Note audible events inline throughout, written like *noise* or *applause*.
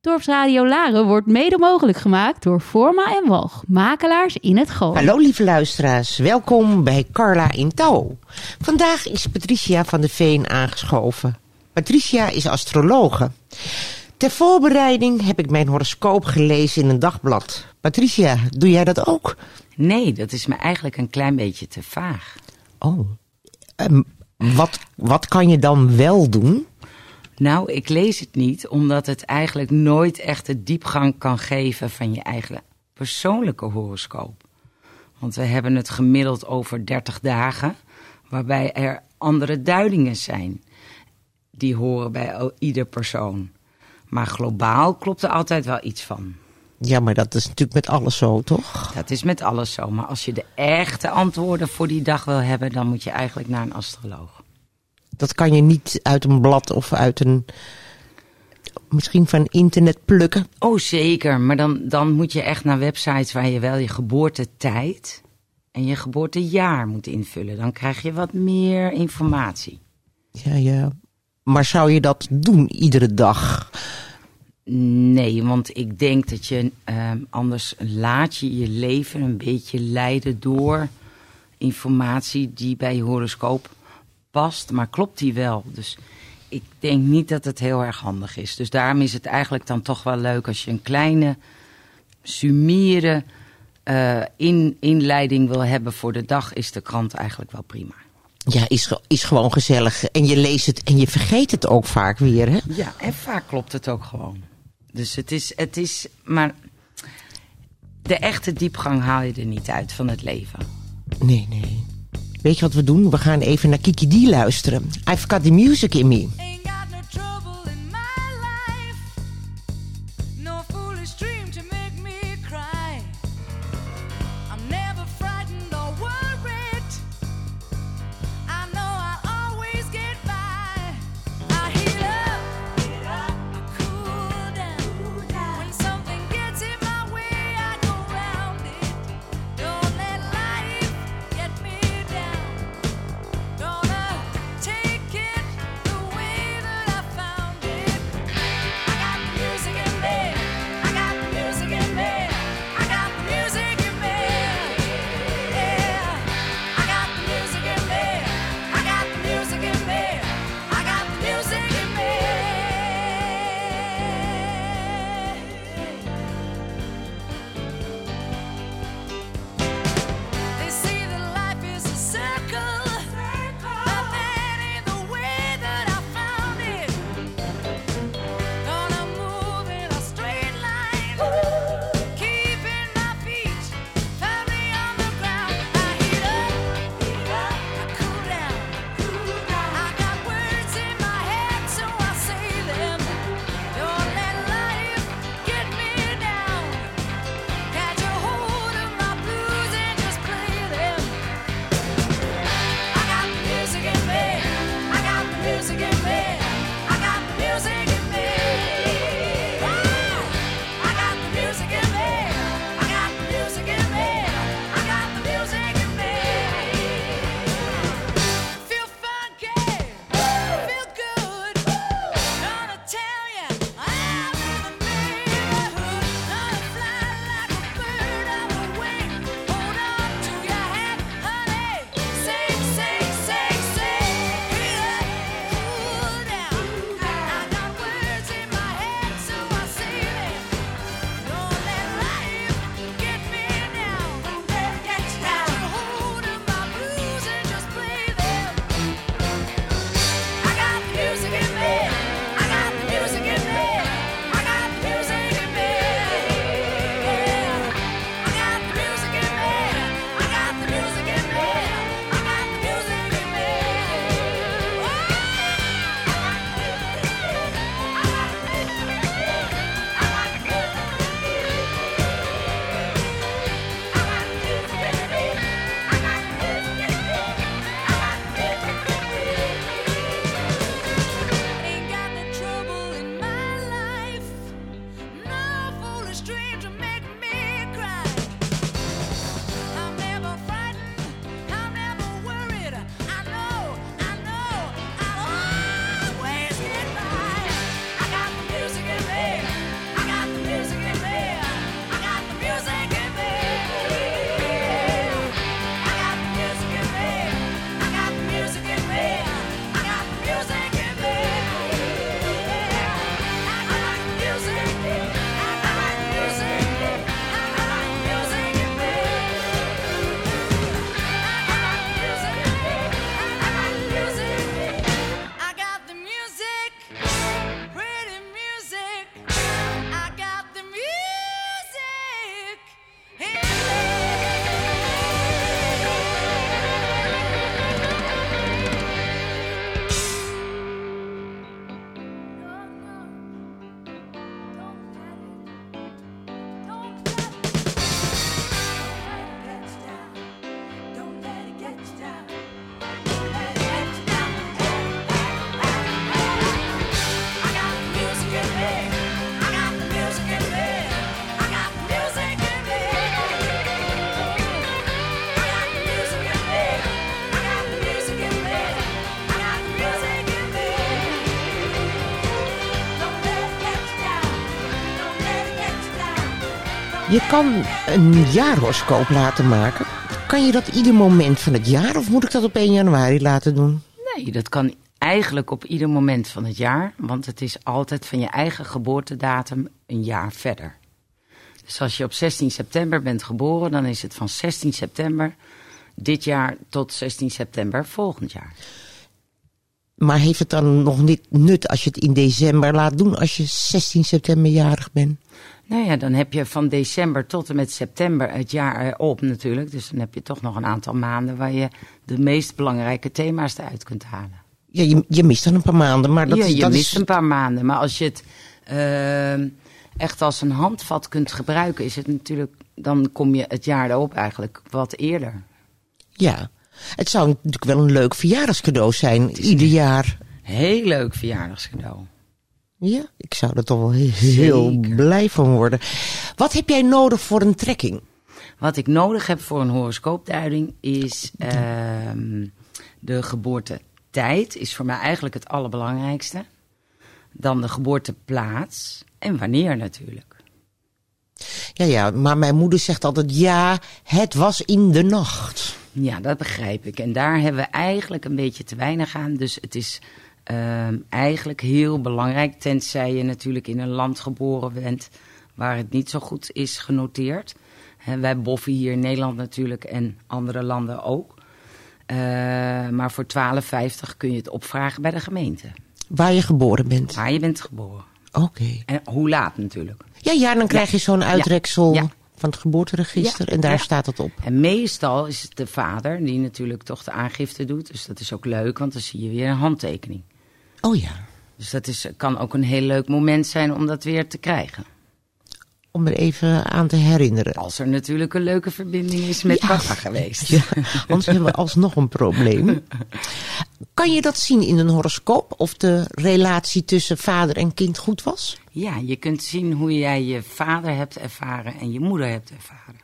Dorpsradio Laren wordt mede mogelijk gemaakt door Forma en Walg, makelaars in het Gooi. Hallo lieve luisteraars, welkom bij Carla in Touw. Vandaag is Patricia van de Veen aangeschoven. Patricia is astrologe. Ter voorbereiding heb ik mijn horoscoop gelezen in een dagblad. Patricia, doe jij dat ook? Nee, dat is me eigenlijk een klein beetje te vaag. Oh, um, wat, wat kan je dan wel doen? Nou, ik lees het niet, omdat het eigenlijk nooit echt de diepgang kan geven van je eigen persoonlijke horoscoop. Want we hebben het gemiddeld over 30 dagen, waarbij er andere duidingen zijn. Die horen bij ieder persoon. Maar globaal klopt er altijd wel iets van. Ja, maar dat is natuurlijk met alles zo, toch? Dat is met alles zo. Maar als je de echte antwoorden voor die dag wil hebben, dan moet je eigenlijk naar een astroloog. Dat kan je niet uit een blad of uit een. Misschien van internet plukken. Oh, zeker. Maar dan, dan moet je echt naar websites waar je wel je geboortetijd en je geboortejaar moet invullen. Dan krijg je wat meer informatie. Ja, ja. Maar zou je dat doen iedere dag? Nee, want ik denk dat je uh, anders laat je je leven een beetje leiden door informatie die bij je horoscoop past, maar klopt die wel? Dus ik denk niet dat het heel erg handig is. Dus daarom is het eigenlijk dan toch wel leuk als je een kleine, summiere uh, in, inleiding wil hebben voor de dag, is de krant eigenlijk wel prima. Ja, is, is gewoon gezellig. En je leest het en je vergeet het ook vaak weer, hè? Ja, en vaak klopt het ook gewoon. Dus het is, het is, maar de echte diepgang haal je er niet uit van het leven. Nee, nee. Weet je wat we doen? We gaan even naar Kiki D luisteren. I've got the music in me. Je kan een jaarhoroscoop laten maken. Kan je dat ieder moment van het jaar of moet ik dat op 1 januari laten doen? Nee, dat kan eigenlijk op ieder moment van het jaar. Want het is altijd van je eigen geboortedatum een jaar verder. Dus als je op 16 september bent geboren, dan is het van 16 september dit jaar tot 16 september volgend jaar. Maar heeft het dan nog niet nut als je het in december laat doen als je 16 september jarig bent? Nou ja, dan heb je van december tot en met september het jaar erop natuurlijk. Dus dan heb je toch nog een aantal maanden waar je de meest belangrijke thema's eruit kunt halen. Ja, je, je mist dan een paar maanden, maar dat, ja, je dat mist is... een paar maanden. Maar als je het ehm, echt als een handvat kunt gebruiken, is het natuurlijk, dan kom je het jaar erop eigenlijk wat eerder. Ja, het zou natuurlijk wel een leuk verjaardagscadeau zijn, ieder jaar. Heel leuk verjaardagscadeau. Ja, ik zou er toch wel heel, Zeker. blij van worden. Wat heb jij nodig voor een trekking? Wat ik nodig heb voor een horoscoopduiding is ehm, de geboortetijd. Is voor mij eigenlijk het allerbelangrijkste. Dan de geboorteplaats en wanneer natuurlijk. Ja, ja, maar mijn moeder zegt altijd ja, het was in de nacht. Ja, dat begrijp ik. En daar hebben we eigenlijk een beetje te weinig aan. Dus het is ehm, eigenlijk heel belangrijk, tenzij je natuurlijk in een land geboren bent waar het niet zo goed is genoteerd. Hè, wij boffen hier in Nederland natuurlijk en andere landen ook. Eh, maar voor 12,50 kun je het opvragen bij de gemeente. Waar je geboren bent. Waar je bent geboren. Oké. En hoe laat natuurlijk. Ja, ja, dan krijg je zo'n uitreksel Ja. van het geboorteregister en daar staat het op. En meestal is het de vader die natuurlijk toch de aangifte doet. Dus dat is ook leuk, want dan zie je weer een handtekening. Oh ja, Dus dat is, kan ook een heel leuk moment zijn om dat weer te krijgen. om er even aan te herinneren. Als er natuurlijk een leuke verbinding is met Ja. papa geweest. Ja, anders hebben we alsnog een probleem. Kan je dat zien in een horoscoop? Of de relatie tussen vader en kind goed was? Ja, je kunt zien hoe jij je vader hebt ervaren en je moeder hebt ervaren.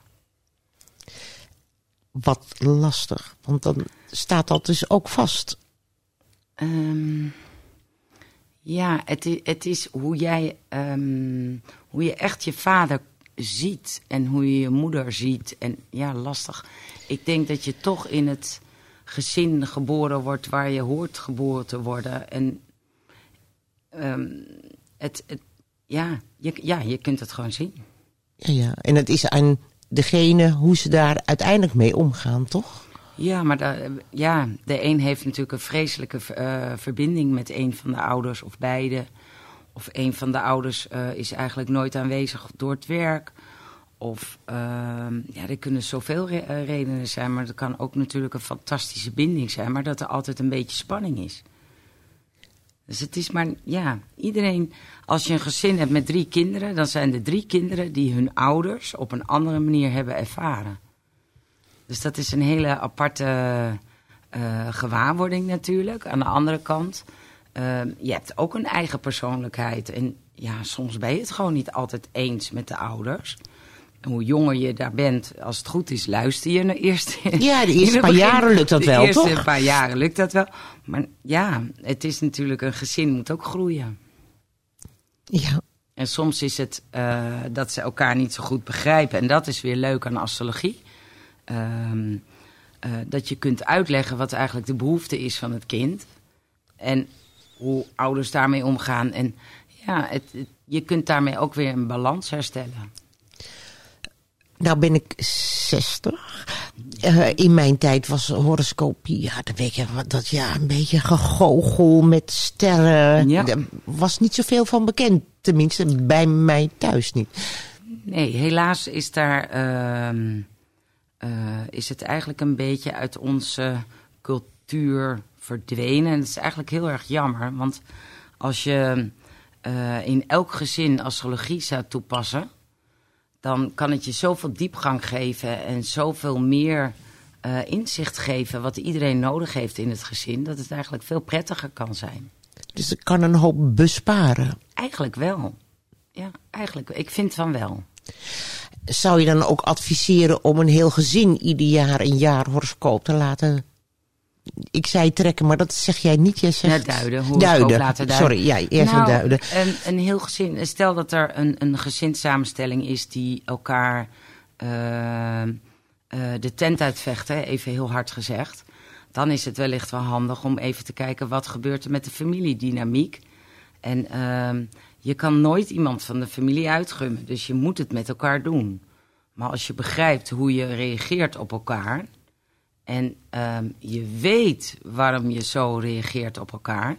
Wat lastig, want dan staat dat dus ook vast. Ehm, ja, het is, het is hoe jij, ehm, hoe je echt je vader ziet en hoe je je moeder ziet. En ja, lastig. Ik denk dat je toch in het gezin geboren wordt waar je hoort geboren te worden. En ehm, het, het, ja, je, ja, je kunt het gewoon zien. Ja, ja. En het is aan degene hoe ze daar uiteindelijk mee omgaan, toch? Ja, maar da- ja, de een heeft natuurlijk een vreselijke eh, verbinding met een van de ouders of beide. Of een van de ouders eh, is eigenlijk nooit aanwezig door het werk. Of ehm, ja, er kunnen zoveel eh, redenen zijn, maar er kan ook natuurlijk een fantastische binding zijn, maar dat er altijd een beetje spanning is. Dus het is maar, ja, iedereen, als je een gezin hebt met drie kinderen, dan zijn er drie kinderen die hun ouders op een andere manier hebben ervaren. Dus dat is een hele aparte eh, gewaarwording natuurlijk. Aan de andere kant, eh, je hebt ook een eigen persoonlijkheid. En ja, soms ben je het gewoon niet altijd eens met de ouders. En hoe jonger je daar bent, als het goed is, luister je naar eerst. Ja, de eerste *laughs* paar begin- jaren lukt dat de wel, eerste toch? paar jaren lukt dat wel. Maar ja, het is natuurlijk een gezin moet ook groeien. Ja. En soms is het eh, dat ze elkaar niet zo goed begrijpen. En dat is weer leuk aan astrologie. Ehm, eh, dat je kunt uitleggen wat eigenlijk de behoefte is van het kind. En hoe ouders daarmee omgaan. En ja, het, het- je kunt daarmee ook weer een balans herstellen. Nou ben ik 60. Eh, in mijn tijd was horoscopie, ja, dan weet je dat ja, een beetje gegoochel met sterren. Ja. Er was niet zoveel van bekend, tenminste bij mij thuis niet. Nee, helaas is daar. ehm, eh, is het eigenlijk een beetje uit onze cultuur verdwenen. En dat is eigenlijk heel erg jammer. Want als je eh, in elk gezin astrologie zou toepassen. dan kan het je zoveel diepgang geven. en zoveel meer eh, inzicht geven. wat iedereen nodig heeft in het gezin. dat het eigenlijk veel prettiger kan zijn. Dus ik kan een hoop besparen. Eigenlijk wel. Ja, eigenlijk. Ik vind van wel. Zou je dan ook adviseren om een heel gezin ieder jaar een jaar horoscoop te laten ik zei trekken, maar dat zeg jij niet. Jij zegt Ja, duiden. Duiden. laten duiden. Sorry, ja, eerst nou, duiden. Een, een heel gezin. Stel dat er een, een gezinssamenstelling is die elkaar eh, eh, de tent uitvechten, even heel hard gezegd. Dan is het wellicht wel handig om even te kijken wat gebeurt er met de familiedynamiek. En ehm, je kan nooit iemand van de familie uitgummen, dus je moet het met elkaar doen. Maar als je begrijpt hoe je reageert op elkaar en ehm, je weet waarom je zo reageert op elkaar,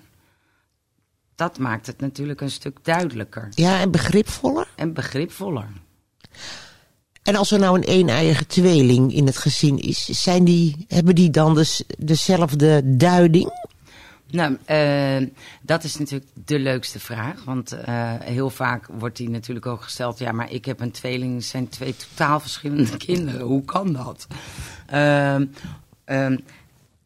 dat maakt het natuurlijk een stuk duidelijker Ja, en begripvoller. en begripvoller. En als er nou een een-eiige tweeling in het gezin is, zijn die, hebben die dan dus dezelfde duiding? Nou, eh, dat is natuurlijk de leukste vraag. Want eh, heel vaak wordt die natuurlijk ook gesteld... ja, maar ik heb een tweeling, het zijn twee totaal verschillende *laughs* kinderen. Hoe kan dat? Ehm, ehm,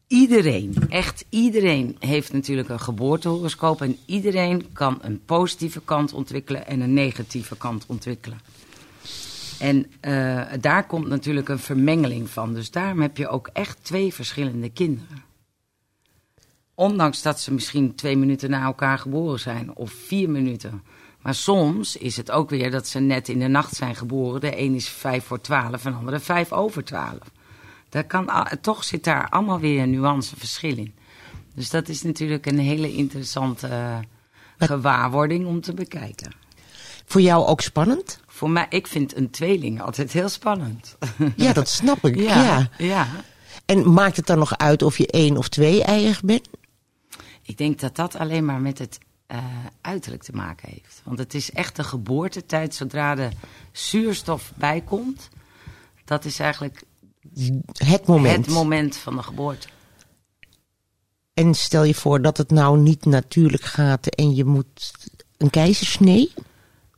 iedereen, echt iedereen heeft natuurlijk een geboortehoroscoop... en iedereen kan een positieve kant ontwikkelen en een negatieve kant ontwikkelen. En eh, daar komt natuurlijk een vermengeling van. Dus daarom heb je ook echt twee verschillende kinderen. Ondanks dat ze misschien twee minuten na elkaar geboren zijn, of vier minuten. Maar soms is het ook weer dat ze net in de nacht zijn geboren. De een is vijf voor twaalf en de andere vijf over twaalf. Daar kan, toch zit daar allemaal weer een nuanceverschil in. Dus dat is natuurlijk een hele interessante eh, gewaarwording om te bekijken. Voor jou ook spannend? Voor mij, ik vind een tweeling altijd heel spannend. Ja, dat snap ik. *laughs* ja. ja. ja. En maakt het dan nog uit of je één of twee-eiig bent? Ik denk dat dat alleen maar met het eh, uiterlijk te maken heeft. Want het is echt de geboortetijd, zodra de zuurstof bijkomt. Dat is eigenlijk Het moment. het moment van de geboorte. En stel je voor dat het nou niet natuurlijk gaat en je moet een keizersnee.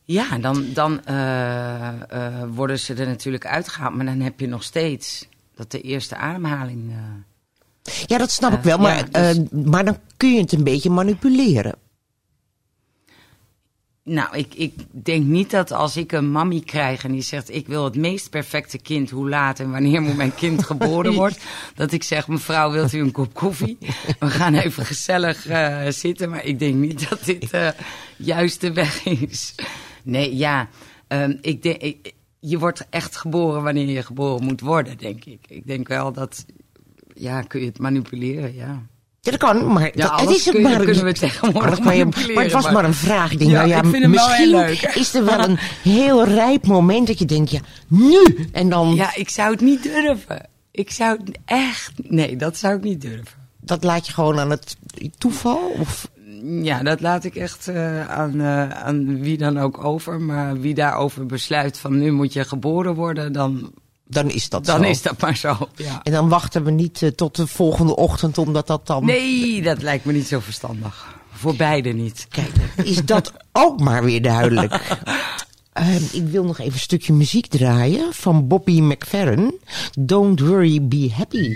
Ja, dan, dan eh, eh, worden ze er natuurlijk uitgehaald. Maar dan heb je nog steeds dat de eerste ademhaling... eh, Ja, dat snap ik wel, maar, ja, dus- eh, maar dan kun je het een beetje manipuleren. Nou, ik, ik denk niet dat als ik een mammy krijg en die zegt: Ik wil het meest perfecte kind, hoe laat en wanneer moet mijn kind geboren *laughs* wordt. dat ik zeg: Mevrouw, wilt u een kop koffie? We gaan even gezellig eh, zitten. Maar ik denk niet dat dit de juiste weg is. Nee, ja. ehm, ik denk, ik- je wordt echt geboren wanneer je geboren moet worden, denk ik. Ik denk wel dat. Ja, kun je het manipuleren, ja. Ja, dat kan, maar Ja, dat, het is het kun je- maar. kunnen we tegenwoordig manipuleren, maar het was maar- maar een vraag. Denk, Ja, nou misschien is er wel *laughs* een heel rijp moment dat je denkt, ja, nu! En dan, Ja, ik zou het niet durven. Ik zou het echt. Nee, dat zou ik niet durven. dat laat je gewoon aan het toeval? Of, Ja, dat laat ik echt eh, aan, eh, aan wie dan ook over. Maar wie daarover besluit van nu moet je geboren worden, dan, dan is dat dan zo. is dat maar zo. Ja. En dan wachten we niet eh, tot de volgende ochtend, omdat dat dan... Nee, dat lijkt me niet zo verstandig. Voor beide niet. Kijk, is dat ook maar weer duidelijk. *laughs* Ehm, ik wil nog even een stukje muziek draaien van Bobby McFerrin. Don't worry, be happy.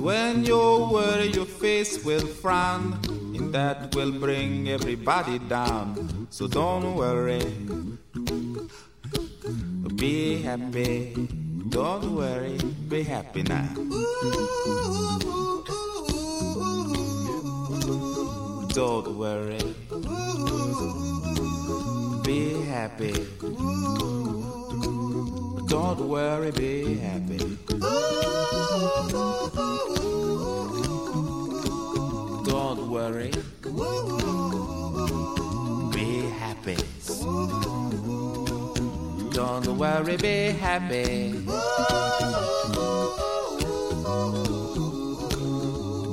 Cause when you worry, your face will frown, and that will bring everybody down. So don't worry. Be happy. Don't worry. Be happy now. Don't worry. Be happy. Don't worry, be happy. Don't worry. Be happy. Don't worry, be happy.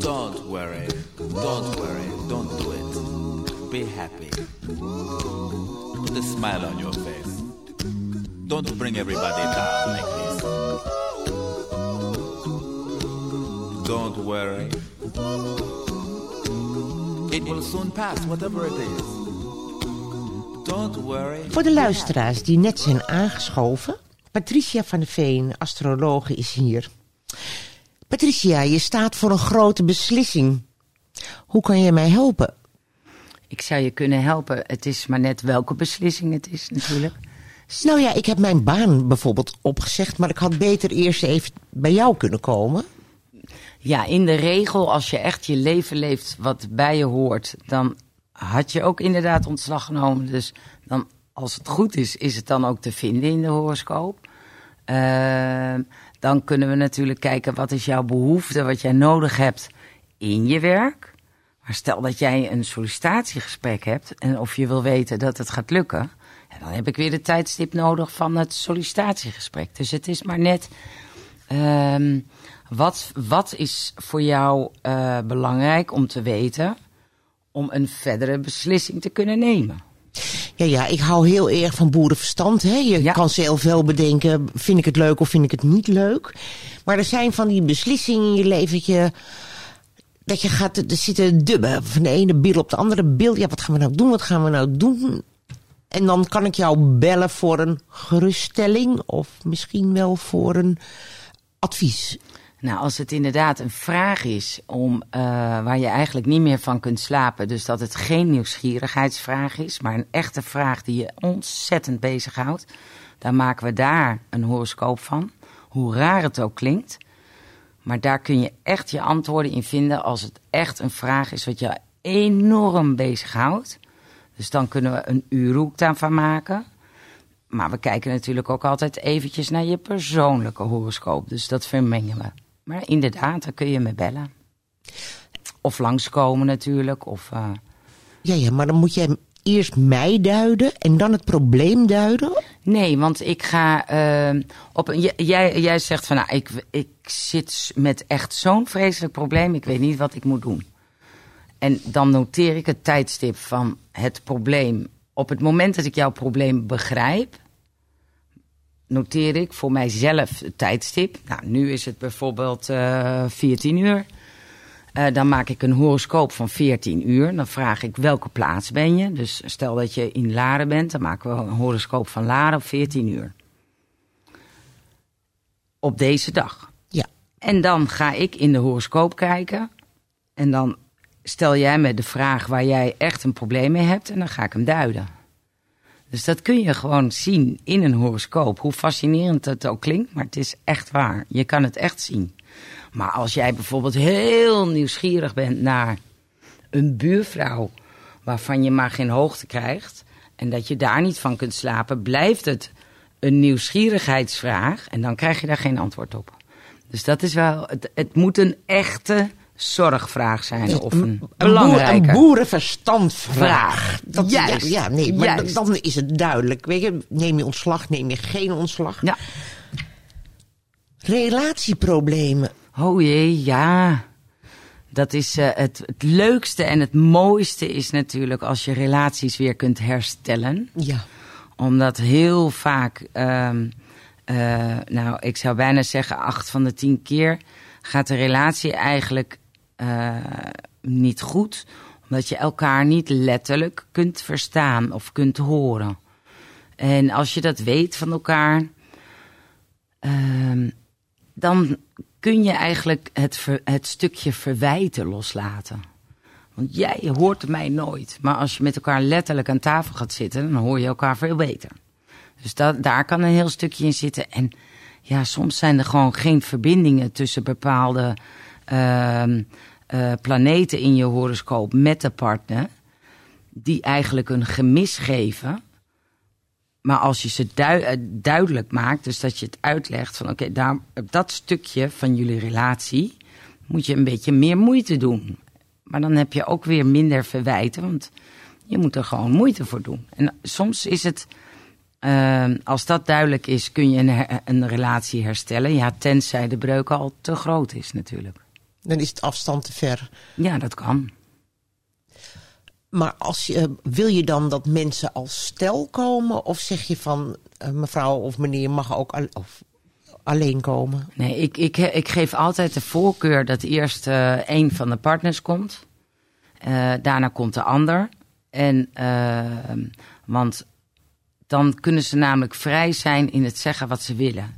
Don't worry. Don't worry. Don't do it. Be happy. Put a smile on your face. Don't bring everybody down like this. Don't worry. It will soon pass, whatever it is. Don't worry. Voor de luisteraars die net zijn aangeschoven, Patricia van der Veen, astrologe, is hier. Patricia, je staat voor een grote beslissing. Hoe kan je mij helpen? Ik zou je kunnen helpen. Het is maar net welke beslissing het is natuurlijk. Nou ja, ik heb mijn baan bijvoorbeeld opgezegd, maar ik had beter eerst even bij jou kunnen komen. Ja, in de regel, als je echt je leven leeft wat bij je hoort, dan had je ook inderdaad ontslag genomen. Dus dan, als het goed is, is het dan ook te vinden in de horoscoop. Ehm, dan kunnen we natuurlijk kijken wat is jouw behoefte, wat jij nodig hebt in je werk. Maar stel dat jij een sollicitatiegesprek hebt en of je wil weten dat het gaat lukken, dan heb ik weer de tijdstip nodig van het sollicitatiegesprek. Dus het is maar net. ehm, wat, wat is voor jou eh, belangrijk om te weten om een verdere beslissing te kunnen nemen? Ja, ja, ik hou heel erg van boerenverstand. Hè? Je Ja. kan zelf wel bedenken, vind ik het leuk of vind ik het niet leuk. Maar er zijn van die beslissingen in je leven dat je, dat je gaat, er zitten dubben van de ene bil op de andere bil. Ja, wat gaan we nou doen, wat gaan we nou doen? En dan kan ik jou bellen voor een geruststelling of misschien wel voor een advies. Nou, als het inderdaad een vraag is om, eh, waar je eigenlijk niet meer van kunt slapen, dus dat het geen nieuwsgierigheidsvraag is, maar een echte vraag die je ontzettend bezighoudt, dan maken we daar een horoscoop van. Hoe raar het ook klinkt. Maar daar kun je echt je antwoorden in vinden als het echt een vraag is wat je enorm bezighoudt. Dus dan kunnen we een uurhoek daarvan maken. Maar we kijken natuurlijk ook altijd eventjes naar je persoonlijke horoscoop. Dus dat vermengen we. Maar inderdaad, daar kun je me bellen. Of langskomen natuurlijk. Of, eh, Ja, ja, maar dan moet jij eerst mij duiden en dan het probleem duiden. Nee, want ik ga eh, op een. Jij, jij zegt van nou, ik, ik zit met echt zo'n vreselijk probleem. Ik weet niet wat ik moet doen. En dan noteer ik het tijdstip van het probleem. Op het moment dat ik jouw probleem begrijp, noteer ik voor mijzelf het tijdstip. Nou, nu is het bijvoorbeeld eh 14 uur. Eh, dan maak ik een horoscoop van 14 uur. Dan vraag ik welke plaats ben je. Dus stel dat je in Laren bent, dan maken we een horoscoop van Laren op 14 uur. Op deze dag. Ja. En dan ga ik in de horoscoop kijken. En dan stel jij me de vraag waar jij echt een probleem mee hebt. En dan ga ik hem duiden. Dus dat kun je gewoon zien in een horoscoop. Hoe fascinerend het ook klinkt, maar het is echt waar. Je kan het echt zien. Maar als jij bijvoorbeeld heel nieuwsgierig bent naar een buurvrouw waarvan je maar geen hoogte krijgt en dat je daar niet van kunt slapen, blijft het een nieuwsgierigheidsvraag en dan krijg je daar geen antwoord op. Dus dat is wel, het, het moet een echte zorgvraag zijn of een Een, boer, een boerenverstandvraag. vraag. Dat, Juist. Ja, ja, nee, maar Juist. dan is het duidelijk. Weet je, neem je ontslag, neem je geen ontslag. Ja. Relatieproblemen. Oh jee, ja. Dat is eh, het, het leukste en het mooiste is natuurlijk als je relaties weer kunt herstellen. Ja. Omdat heel vaak, ehm, eh, nou ik zou bijna zeggen acht van de tien keer, gaat de relatie eigenlijk eh, niet goed. Omdat je elkaar niet letterlijk kunt verstaan of kunt horen. En als je dat weet van elkaar, ehm, dan kun je eigenlijk het, het stukje verwijten loslaten. Want jij hoort mij nooit. Maar als je met elkaar letterlijk aan tafel gaat zitten, dan hoor je elkaar veel beter. Dus dat, daar kan een heel stukje in zitten. En ja, soms zijn er gewoon geen verbindingen tussen bepaalde planeten in je horoscoop met de partner. Die eigenlijk een gemis geven. Maar als je ze eh, duidelijk maakt, dus dat je het uitlegt van oké, daar op dat stukje van jullie relatie moet je een beetje meer moeite doen. Maar dan heb je ook weer minder verwijten, want je moet er gewoon moeite voor doen. En soms is het, eh, als dat duidelijk is, kun je een, een relatie herstellen. Ja, tenzij de breuk al te groot is natuurlijk. Dan is het afstand te ver. Ja, dat kan. Maar als je, wil je dan dat mensen als stel komen? Of zeg je van eh, mevrouw of meneer mag ook al- of alleen komen? Nee, ik, ik, ik geef altijd de voorkeur dat eerst eh een van de partners komt. Eh, daarna komt de ander. En, eh, want dan kunnen ze namelijk vrij zijn in het zeggen wat ze willen.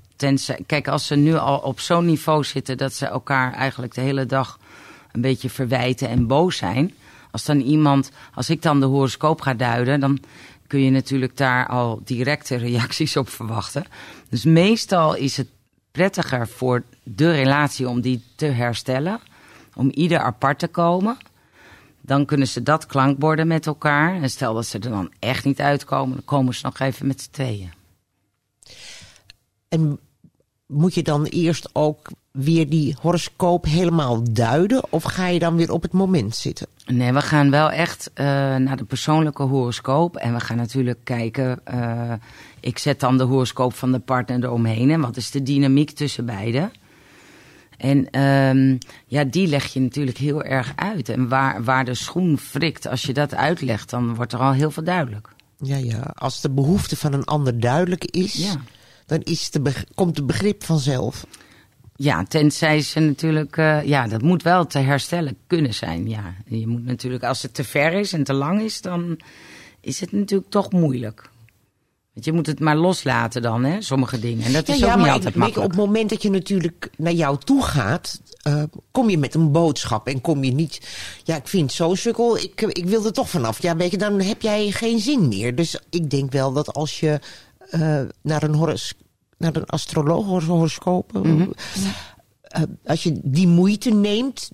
Kijk, als ze nu al op zo'n niveau zitten dat ze elkaar eigenlijk de hele dag een beetje verwijten en boos zijn. Als dan iemand, als ik dan de horoscoop ga duiden, dan kun je natuurlijk daar al directe reacties op verwachten. Dus meestal is het prettiger voor de relatie om die te herstellen, om ieder apart te komen. Dan kunnen ze dat klankborden met elkaar. En stel dat ze er dan echt niet uitkomen, dan komen ze nog even met z'n tweeën. En moet je dan eerst ook weer die horoscoop helemaal duiden? Of ga je dan weer op het moment zitten? Nee, we gaan wel echt eh, naar de persoonlijke horoscoop. En we gaan natuurlijk kijken. eh, ik zet dan de horoscoop van de partner eromheen. En wat is de dynamiek tussen beiden? En ehm, ja, die leg je natuurlijk heel erg uit. En waar, waar de schoen wrikt, als je dat uitlegt, dan wordt er al heel veel duidelijk. Ja, ja. Als de behoefte van een ander duidelijk is, Ja. Dan is de beg- komt het begrip vanzelf. Ja, tenzij ze natuurlijk, eh, ja, dat moet wel te herstellen kunnen zijn. Ja, je moet natuurlijk, als het te ver is en te lang is, dan is het natuurlijk toch moeilijk. Want je moet het maar loslaten dan, hè, sommige dingen. En dat is ook ja, niet maar altijd ik- makkelijk. op het moment dat je natuurlijk naar jou toe gaat, eh, kom je met een boodschap en kom je niet. Ja, ik vind het zo sukkel, ik, ik wil er toch vanaf. Ja, weet je, dan heb jij geen zin meer. Dus ik denk wel dat als je eh, naar een horos, naar een astroloog hor- horoscoop, Mhm. eh, als je die moeite neemt,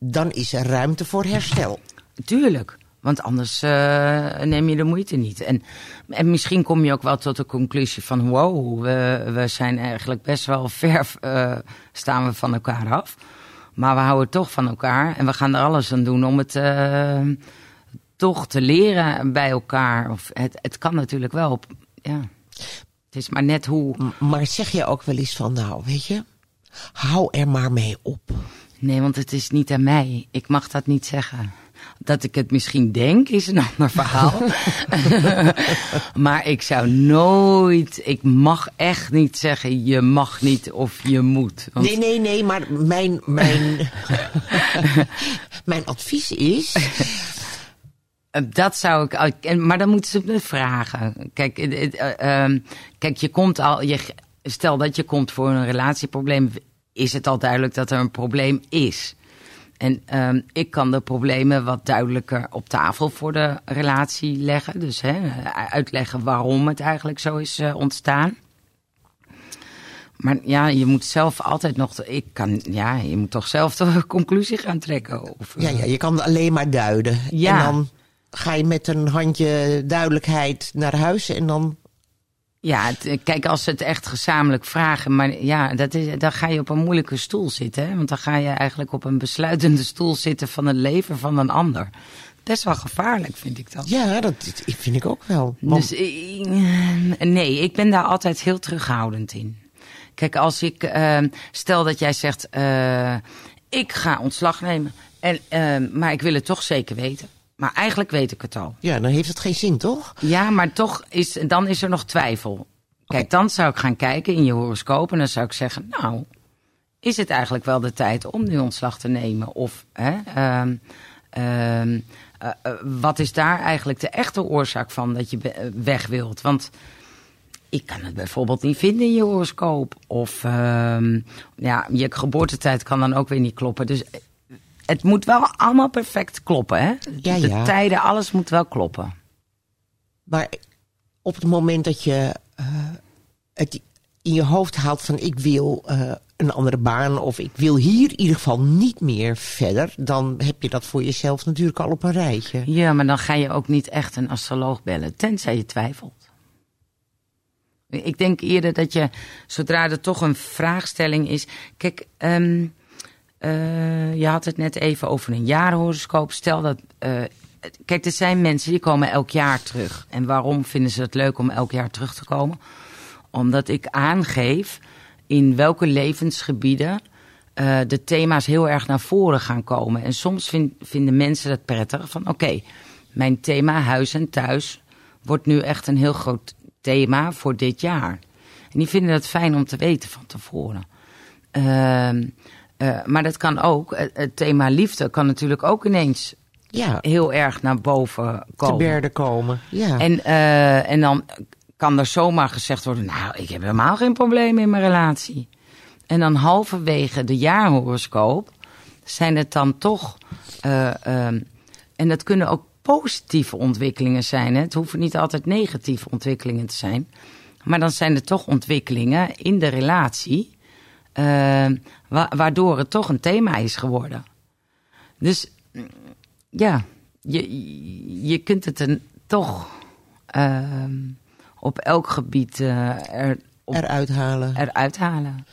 dan is er ruimte voor herstel. Tuurlijk. Want anders eh, neem je de moeite niet. En, en misschien kom je ook wel tot de conclusie van... wow, we, we zijn eigenlijk best wel ver staan we van elkaar af. Maar we houden toch van elkaar. En we gaan er alles aan doen om het toch te leren bij elkaar. Of het, het kan natuurlijk wel. Op, ja. Het is maar net hoe... Maar zeg je ook wel eens van, nou, weet je, hou er maar mee op. Nee, want het is niet aan mij. Ik mag dat niet zeggen. Dat ik het misschien denk is een *laughs* ander verhaal. *laughs* maar ik zou nooit, ik mag echt niet zeggen je mag niet of je moet. Want Nee, nee, nee, maar mijn, mijn, *laughs* mijn advies is. Eh, dat zou ik, maar dan moeten ze me vragen. Kijk, eh, ehm, kijk, je komt al, je, stel dat je komt voor een relatieprobleem, is het al duidelijk dat er een probleem is. En ehm, ik kan de problemen wat duidelijker op tafel voor de relatie leggen. Dus hè, uitleggen waarom het eigenlijk zo is eh, ontstaan. Maar ja, je moet zelf altijd nog. Ik kan, ja, je moet toch zelf de *laughs* conclusie gaan trekken. Of, Ja, ja, je kan alleen maar duiden. Ja. En dan ga je met een handje duidelijkheid naar huis en dan... Ja, het- kijk, als ze het echt gezamenlijk vragen. Maar ja, dat is, dan ga je op een moeilijke stoel zitten. Hè? Want dan ga je eigenlijk op een besluitende stoel zitten van het leven van een ander. Best wel gevaarlijk, vind ik dat. Ja, dat vind ik ook wel. Want, Dus nee, ik ben daar altijd heel terughoudend in. Kijk, als ik eh, stel dat jij zegt, eh, ik ga ontslag nemen, en, eh, maar ik wil het toch zeker weten. Maar eigenlijk weet ik het al. ja, dan heeft het geen zin, toch? Ja, maar toch is, dan is er nog twijfel. Kijk, dan zou ik gaan kijken in je horoscoop en dan zou ik zeggen, nou, is het eigenlijk wel de tijd om nu ontslag te nemen? Of hè, ehm, ehm, eh, eh, wat is daar eigenlijk de echte oorzaak van dat je eh, weg wilt? Want ik kan het bijvoorbeeld niet vinden in je horoscoop. Of ehm, ja, je geboortetijd kan dan ook weer niet kloppen. Dus het moet wel allemaal perfect kloppen, hè? Ja, de ja. tijden, alles moet wel kloppen. Maar op het moment dat je eh, het in je hoofd haalt van ik wil eh, een andere baan of ik wil hier in ieder geval niet meer verder, dan heb je dat voor jezelf natuurlijk al op een rijtje. Ja, maar dan ga je ook niet echt een astroloog bellen, tenzij je twijfelt. Ik denk eerder dat je, zodra er toch een vraagstelling is. Kijk, ehm, eh, je had het net even over een jaarhoroscoop. Stel dat. eh, kijk, er zijn mensen die komen elk jaar terug. En waarom vinden ze het leuk om elk jaar terug te komen? Omdat ik aangeef in welke levensgebieden eh, de thema's heel erg naar voren gaan komen. En soms vind- vinden mensen het prettig van oké, mijn thema huis en thuis wordt nu echt een heel groot thema voor dit jaar. En die vinden het fijn om te weten van tevoren. Ehm, eh, maar dat kan ook, het, thema liefde kan natuurlijk ook ineens Ja, heel erg naar boven te komen. berde komen. Ja. En, eh, en dan kan er zomaar gezegd worden: Nou, ik heb helemaal geen probleem in mijn relatie. En dan halverwege de jaarhoroscoop zijn het dan toch. eh, ehm, en dat kunnen ook positieve ontwikkelingen zijn. Hè? Het hoeven niet altijd negatieve ontwikkelingen te zijn. Maar dan zijn er toch ontwikkelingen in de relatie. Eh, wa- waardoor het toch een thema is geworden. Dus ja, je, je kunt het er toch ehm, op elk gebied eh, er, op, Eruit halen. eruit halen.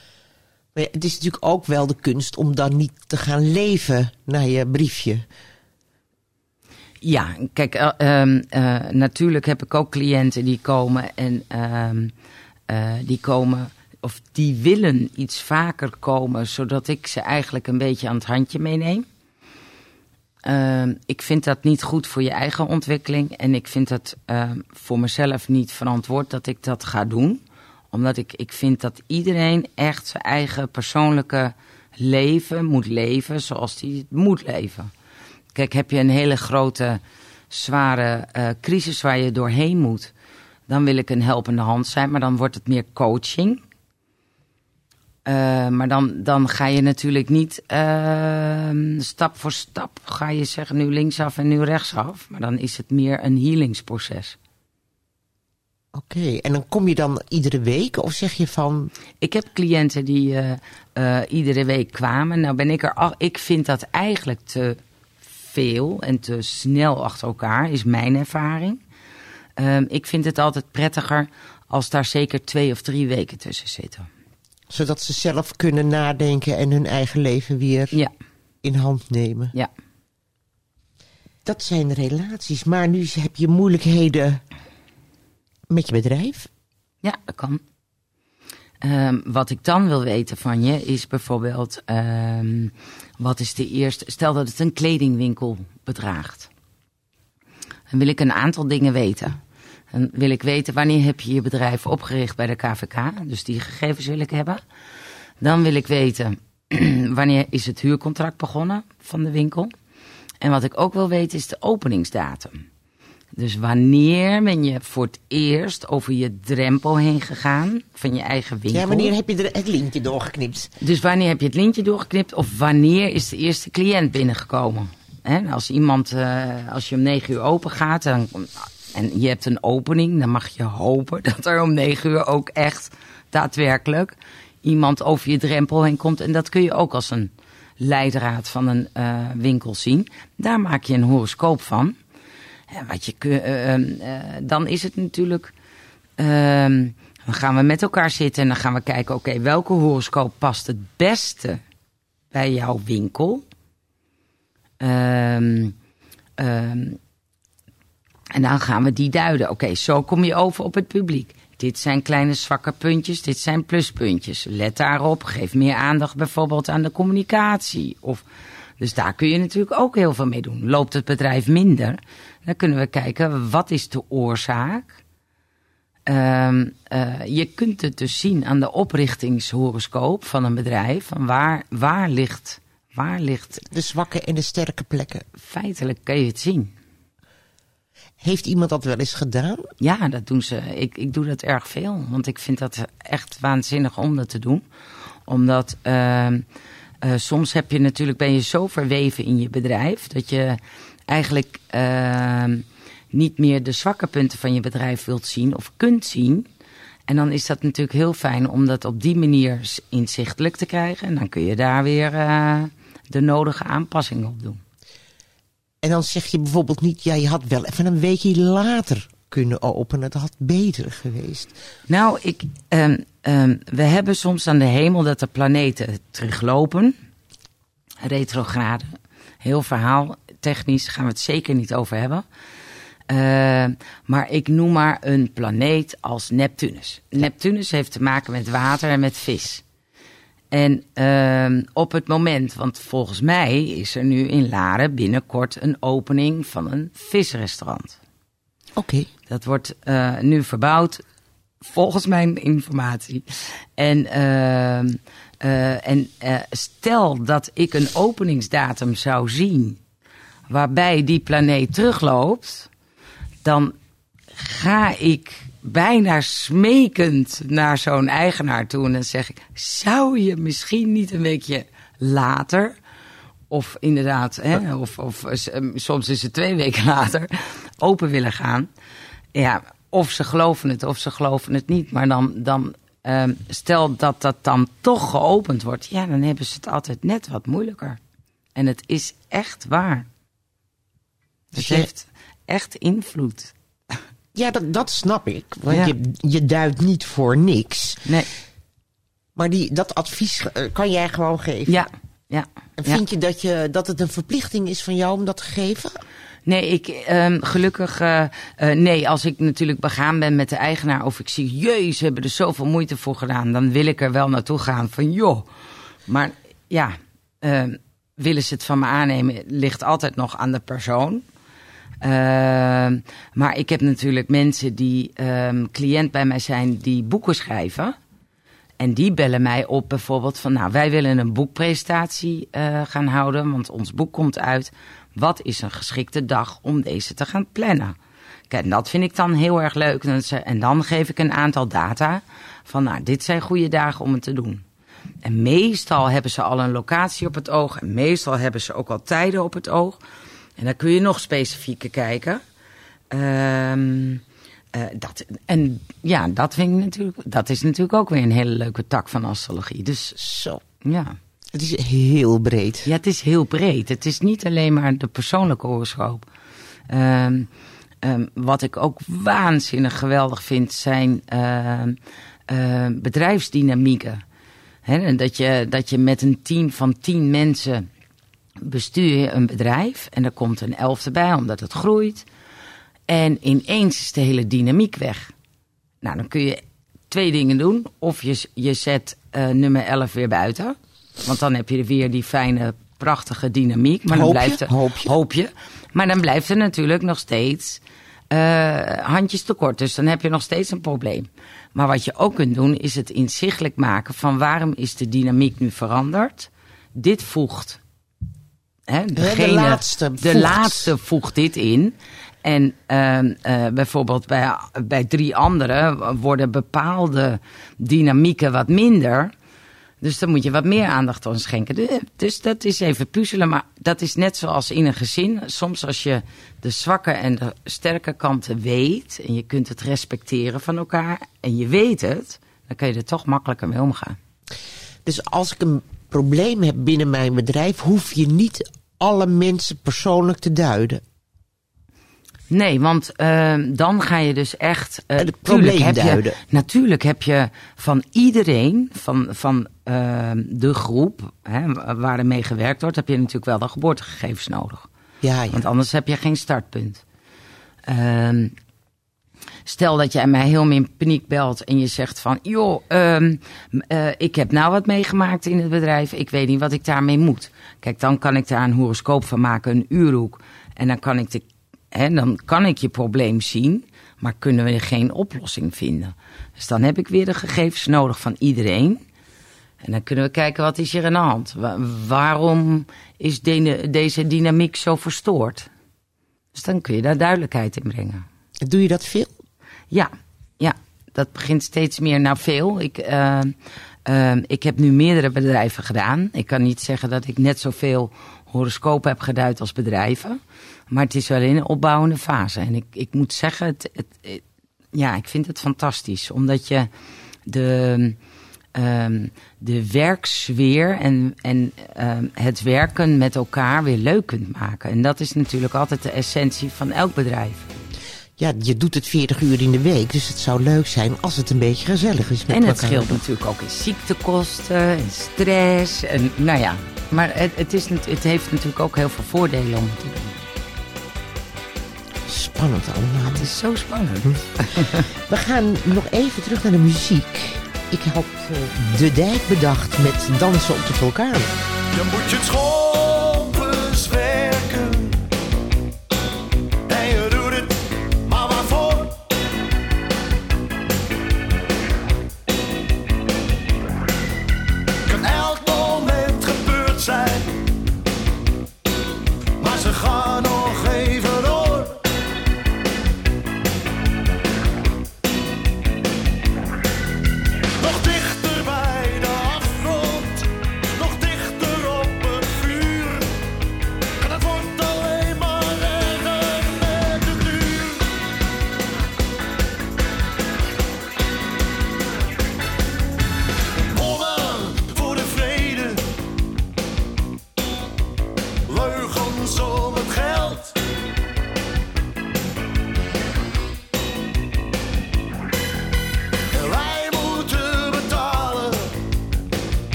Maar ja, het is natuurlijk ook wel de kunst om dan niet te gaan leven naar je briefje. Ja, kijk, eh, ehm, eh, natuurlijk heb ik ook cliënten die komen en ehm, die komen of die willen iets vaker komen, zodat ik ze eigenlijk een beetje aan het handje meeneem. Ehm, ik vind dat niet goed voor je eigen ontwikkeling en ik vind het ehm, voor mezelf niet verantwoord dat ik dat ga doen. Omdat ik, ik vind dat iedereen echt zijn eigen persoonlijke leven moet leven zoals hij het moet leven. Kijk, heb je een hele grote, zware eh, crisis waar je doorheen moet, dan wil ik een helpende hand zijn, maar dan wordt het meer coaching. Eh, maar dan, dan ga je natuurlijk niet ehm, stap voor stap ga je zeggen nu linksaf en nu rechtsaf. Maar dan is het meer een healingsproces. Oké, en dan kom je dan iedere week of zeg je van... Ik heb cliënten die eh, eh, iedere week kwamen. Nou ben ik er al. Ik vind dat eigenlijk te veel en te snel achter elkaar, is mijn ervaring. Ehm, ik vind het altijd prettiger als daar zeker twee of drie weken tussen zitten. Zodat ze zelf kunnen nadenken en hun eigen leven weer Ja, in hand nemen. ja. Dat zijn relaties, maar nu heb je moeilijkheden met je bedrijf. Ja, dat kan. Ehm, wat ik dan wil weten van je is bijvoorbeeld, ehm, wat is de eerste, stel dat het een kledingwinkel bedraagt. Dan wil ik een aantal dingen weten. Dan wil ik weten wanneer heb je je bedrijf opgericht bij de KVK, dus die gegevens wil ik hebben. Dan wil ik weten *clears throat* wanneer is het huurcontract begonnen van de winkel. En wat ik ook wil weten is de openingsdatum. Dus wanneer ben je voor het eerst over je drempel heen gegaan van je eigen winkel? Ja, wanneer heb je het lintje doorgeknipt? Dus wanneer heb je het lintje doorgeknipt of wanneer is de eerste cliënt binnengekomen? Als iemand, eh, als je om negen uur open gaat dan, en je hebt een opening, dan mag je hopen dat er om negen uur ook echt daadwerkelijk iemand over je drempel heen komt. En dat kun je ook als een leidraad van een eh, winkel zien. Daar maak je een horoscoop van. En wat je eh, dan is het natuurlijk. ehm, dan gaan we met elkaar zitten en dan gaan we kijken: oké, welke horoscoop past het beste bij jouw winkel? Ehm, ehm, en dan gaan we die duiden. Oké, zo kom je over op het publiek. Dit zijn kleine zwakke puntjes, dit zijn pluspuntjes. Let daarop, geef meer aandacht bijvoorbeeld aan de communicatie. Of, dus daar kun je natuurlijk ook heel veel mee doen. Loopt het bedrijf minder, dan kunnen we kijken wat is de oorzaak. Ehm, eh, je kunt het dus zien aan de oprichtingshoroscoop van een bedrijf. Van waar, waar, ligt, waar ligt, De zwakke en de sterke plekken. feitelijk kun je het zien. Heeft iemand dat wel eens gedaan? Ja, dat doen ze. Ik, ik doe dat erg veel. Want ik vind dat echt waanzinnig om dat te doen. Omdat ehm, eh, soms heb je natuurlijk, ben je zo verweven in je bedrijf dat je eigenlijk ehm, niet meer de zwakke punten van je bedrijf wilt zien of kunt zien. En dan is dat natuurlijk heel fijn om dat op die manier inzichtelijk te krijgen. En dan kun je daar weer eh, de nodige aanpassingen op doen. En dan zeg je bijvoorbeeld niet, ja, je had wel even een weekje later kunnen openen. Dat had beter geweest. Nou, ik, ehm, ehm, we hebben soms aan de hemel dat de planeten teruglopen. Retrograde. Heel verhaal. Technisch gaan we het zeker niet over hebben. Ehm, maar ik noem maar een planeet als Neptunus. Neptunus heeft te maken met water en met vis. En ehm, op het moment, want volgens mij is er nu in Laren binnenkort een opening van een visrestaurant. Oké. Dat wordt eh, nu verbouwd, volgens mijn informatie. En, ehm, eh, en eh, stel dat ik een openingsdatum zou zien waarbij die planeet terugloopt, dan ga ik bijna smekend naar zo'n eigenaar toe en dan zeg ik: zou je misschien niet een weekje later of inderdaad, hè, of, of eh, soms is het twee weken *laughs* later, open willen gaan. Ja, of ze geloven het of ze geloven het niet. Maar dan, dan ehm, stel dat dat dan toch geopend wordt, ja, dan hebben ze het altijd net wat moeilijker. En het is echt waar. Het Dus heeft echt invloed. Ja, dat, dat snap ik. Want Ja. je, je duidt niet voor niks. Nee, Maar die, dat advies eh, kan jij gewoon geven. ja, ja. En ja. vind je dat, je dat het een verplichting is van jou om dat te geven? Nee, ik ehm, gelukkig eh, eh, nee. Als ik natuurlijk begaan ben met de eigenaar of ik zie, jezus, ze hebben er zoveel moeite voor gedaan, dan wil ik er wel naartoe gaan van joh. Maar ja, ehm, willen ze het van me aannemen, ligt altijd nog aan de persoon. Ehm, maar ik heb natuurlijk mensen die ehm, cliënt bij mij zijn die boeken schrijven. En die bellen mij op bijvoorbeeld van, nou, wij willen een boekpresentatie eh, gaan houden, want ons boek komt uit. Wat is een geschikte dag om deze te gaan plannen? Kijk, en dat vind ik dan heel erg leuk. En dan geef ik een aantal data van, nou, dit zijn goede dagen om het te doen. En meestal hebben ze al een locatie op het oog. En meestal hebben ze ook al tijden op het oog. En dan kun je nog specifieker kijken. Ehm, eh, dat, en ja, dat, vind ik natuurlijk, dat is natuurlijk ook weer een hele leuke tak van astrologie. Dus Zo. ja. Het is heel breed. Ja, het is heel breed. Het is niet alleen maar de persoonlijke horoscoop. Ehm, ehm, wat ik ook waanzinnig geweldig vind, zijn ehm, ehm, bedrijfsdynamieken. Hè, en dat, je, dat je met een team van tien mensen bestuur je een bedrijf. En er komt een elfde bij, omdat het groeit. En ineens is de hele dynamiek weg. Nou, dan kun je twee dingen doen. Of je, je zet eh, nummer 11 weer buiten. Want dan heb je weer die fijne, prachtige dynamiek. Maar dan Hoop je, blijft er, hoop je. hoop je. Maar dan blijft er natuurlijk nog steeds eh, handjes tekort. Dus dan heb je nog steeds een probleem. Maar wat je ook kunt doen, is het inzichtelijk maken van waarom is de dynamiek nu veranderd. Dit voegt. Hè, degene, laatste de voegt. laatste voegt dit in. En ehm, eh, bijvoorbeeld bij, bij drie anderen worden bepaalde dynamieken wat minder. Dus dan moet je wat meer aandacht aan schenken. De- Dus dat is even puzzelen. Maar dat is net zoals in een gezin. Soms als je de zwakke en de sterke kanten weet. En je kunt het respecteren van elkaar. En je weet het. Dan kan je er toch makkelijker mee omgaan. Dus als ik een probleem heb binnen mijn bedrijf, hoef je niet alle mensen persoonlijk te duiden. Nee, want uh, dan ga je dus echt. Uh, het probleem heb duiden. Je, natuurlijk heb je van iedereen, van, van uh, de groep hè, waar er mee gewerkt wordt, heb je natuurlijk wel de geboortegegevens nodig. Ja, ja. Want anders heb je geen startpunt. Stel dat jij mij heel in paniek belt en je zegt van, joh, um, ik heb nou wat meegemaakt in het bedrijf, ik weet niet wat ik daarmee moet. Kijk, dan kan ik daar een horoscoop van maken, een uurhoek. En dan kan ik de He, dan kan ik je probleem zien, maar kunnen we geen oplossing vinden. Dus dan heb ik weer de gegevens nodig van iedereen. En dan kunnen we kijken wat is hier aan de hand. waarom is de, deze dynamiek zo verstoord? Dus dan kun je daar duidelijkheid in brengen. Doe je dat veel? Ja, ja dat begint steeds meer naar veel. Ik, uh, uh, ik heb nu meerdere bedrijven gedaan. Ik kan niet zeggen dat ik net zoveel horoscopen heb geduid als bedrijven. Maar het is wel in een opbouwende fase. En ik, ik moet zeggen, het, het, ja, ik vind het fantastisch. Omdat je de, um, de werksfeer en, en um, het werken met elkaar weer leuk kunt maken. En dat is natuurlijk altijd de essentie van elk bedrijf. Ja, je doet het 40 uur in de week, dus het zou leuk zijn als het een beetje gezellig is met En het elkaar. scheelt natuurlijk ook in ziektekosten en stress. En, nou ja, maar het, het, is, het heeft natuurlijk ook heel veel voordelen om het te doen. Spannend allemaal. Het is zo spannend. We gaan nog even terug naar de muziek. Ik had uh, De Dijk bedacht met Dansen op de Vulkaan. Je moet je schompens Maar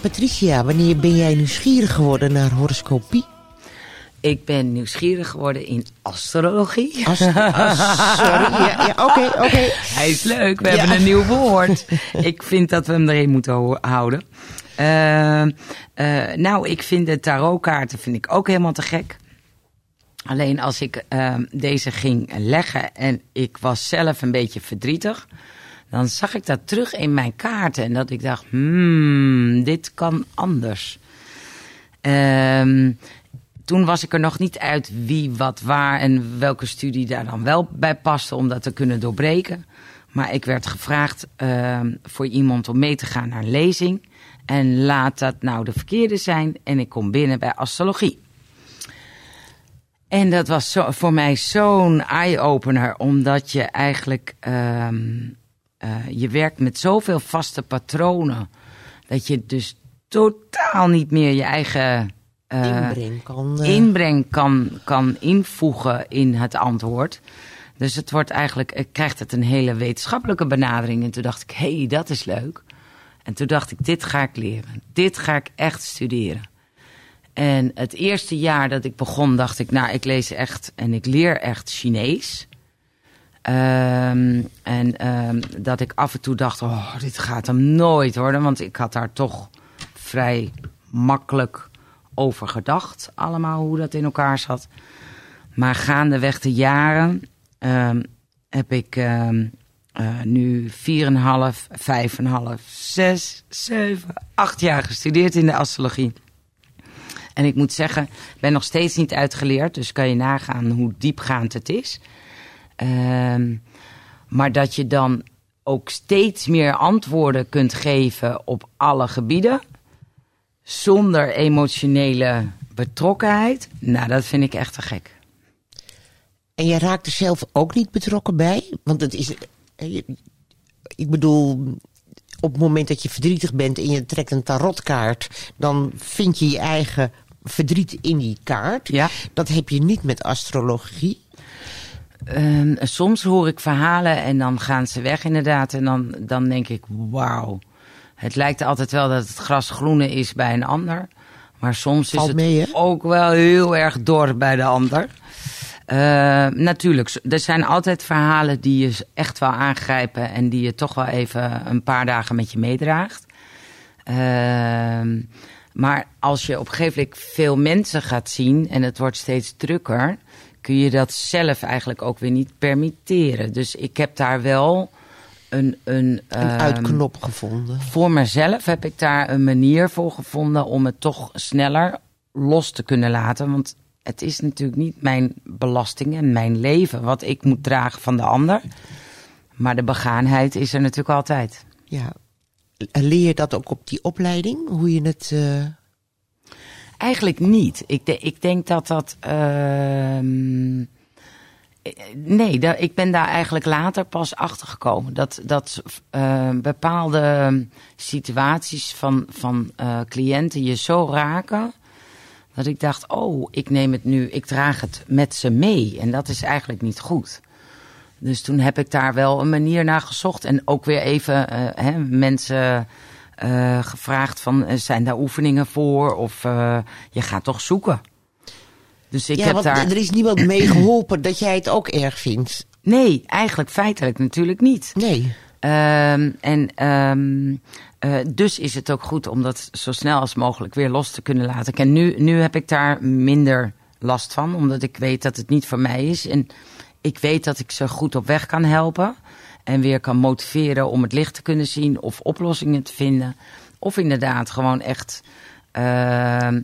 Patricia, wanneer ben jij nieuwsgierig geworden naar horoscopie? Ik ben nieuwsgierig geworden in astrologie. As- as- sorry, ja, ja, oké, oké. Hij is leuk, we Ja. hebben een nieuw woord. ik vind dat we hem erin moeten ho- houden. Eh, eh, nou, ik vind de tarotkaarten vind ik ook helemaal te gek. Alleen als ik eh, deze ging leggen en ik was zelf een beetje verdrietig, dan zag ik dat terug in mijn kaarten en dat ik dacht, hmm, dit kan anders. Ehm, toen was ik er nog niet uit wie, wat, waar en welke studie daar dan wel bij paste om dat te kunnen doorbreken. Maar ik werd gevraagd ehm, voor iemand om mee te gaan naar een lezing. En laat dat nou de verkeerde zijn. En ik kom binnen bij astrologie. En dat was voor mij zo'n eye-opener, omdat je eigenlijk ehm, eh, je werkt met zoveel vaste patronen, dat je dus totaal niet meer je eigen eh, Inbreng kan... eh, inbreng kan, kan invoegen in het antwoord. Dus het wordt eigenlijk, krijgt het een hele wetenschappelijke benadering. En toen dacht ik, hé, hey, dat is leuk. En toen dacht ik, dit ga ik leren. Dit ga ik echt studeren. En het eerste jaar dat ik begon, dacht ik, nou, ik lees echt en ik leer echt Chinees. Ehm, en ehm, dat ik af en toe dacht, oh, dit gaat hem nooit worden. Want ik had daar toch vrij makkelijk over gedacht. Allemaal hoe dat in elkaar zat. Maar gaandeweg de jaren ehm, heb ik ehm, eh, nu 4,5, 5,5, 6, 7, 8 jaar gestudeerd in de astrologie. En ik moet zeggen, ik ben nog steeds niet uitgeleerd. Dus kan je nagaan hoe diepgaand het is. Ehm, maar dat je dan ook steeds meer antwoorden kunt geven op alle gebieden. Zonder emotionele betrokkenheid. Nou, dat vind ik echt te gek. En jij raakt er zelf ook niet betrokken bij? Want het is. eh, je- Ik bedoel, op het moment dat je verdrietig bent en je trekt een tarotkaart, dan vind je je eigen verdriet in die kaart. Ja. Dat heb je niet met astrologie. Ehm, soms hoor ik verhalen en dan gaan ze weg inderdaad. En dan, dan denk ik, wauw. Het lijkt altijd wel dat het gras groener is bij een ander. Maar soms Valt is het mee, ook wel heel erg dor bij de ander. Eh, natuurlijk, er zijn altijd verhalen die je echt wel aangrijpen... en die je toch wel even een paar dagen met je meedraagt. Ehm, maar als je op een gegeven moment veel mensen gaat zien en het wordt steeds drukker, kun je dat zelf eigenlijk ook weer niet permitteren. Dus ik heb daar wel een. een, Een ehm, uitknop gevonden. Voor mezelf heb ik daar een manier voor gevonden om het toch sneller los te kunnen laten. Want het is natuurlijk niet mijn belasting en mijn leven wat ik moet dragen van de ander. Maar de begaanheid is er natuurlijk altijd. Ja. Leer je dat ook op die opleiding? Hoe je het. eh, Eigenlijk niet. Ik, de- ik denk dat dat. ehm, eh, nee, da- ik ben daar eigenlijk later pas achter gekomen. Dat, dat eh, bepaalde situaties van, van eh, cliënten je zo raken. Dat ik dacht, oh, ik neem het nu, ik draag het met ze mee. En dat is eigenlijk niet goed. Dus toen heb ik daar wel een manier naar gezocht. En ook weer even eh, hè, mensen eh, gevraagd van, eh, zijn daar oefeningen voor? Of eh, je gaat toch zoeken. Dus ik ja, heb want daar... er is niemand *clears throat* mee geholpen dat jij het ook erg vindt. Nee, eigenlijk feitelijk natuurlijk niet. Nee. Ehm, en ehm, eh, dus is het ook goed om dat zo snel als mogelijk weer los te kunnen laten. En nu, nu heb ik daar minder last van, omdat ik weet dat het niet voor mij is. En ik weet dat ik ze goed op weg kan helpen. En weer kan motiveren om het licht te kunnen zien of oplossingen te vinden. Of inderdaad gewoon echt ehm,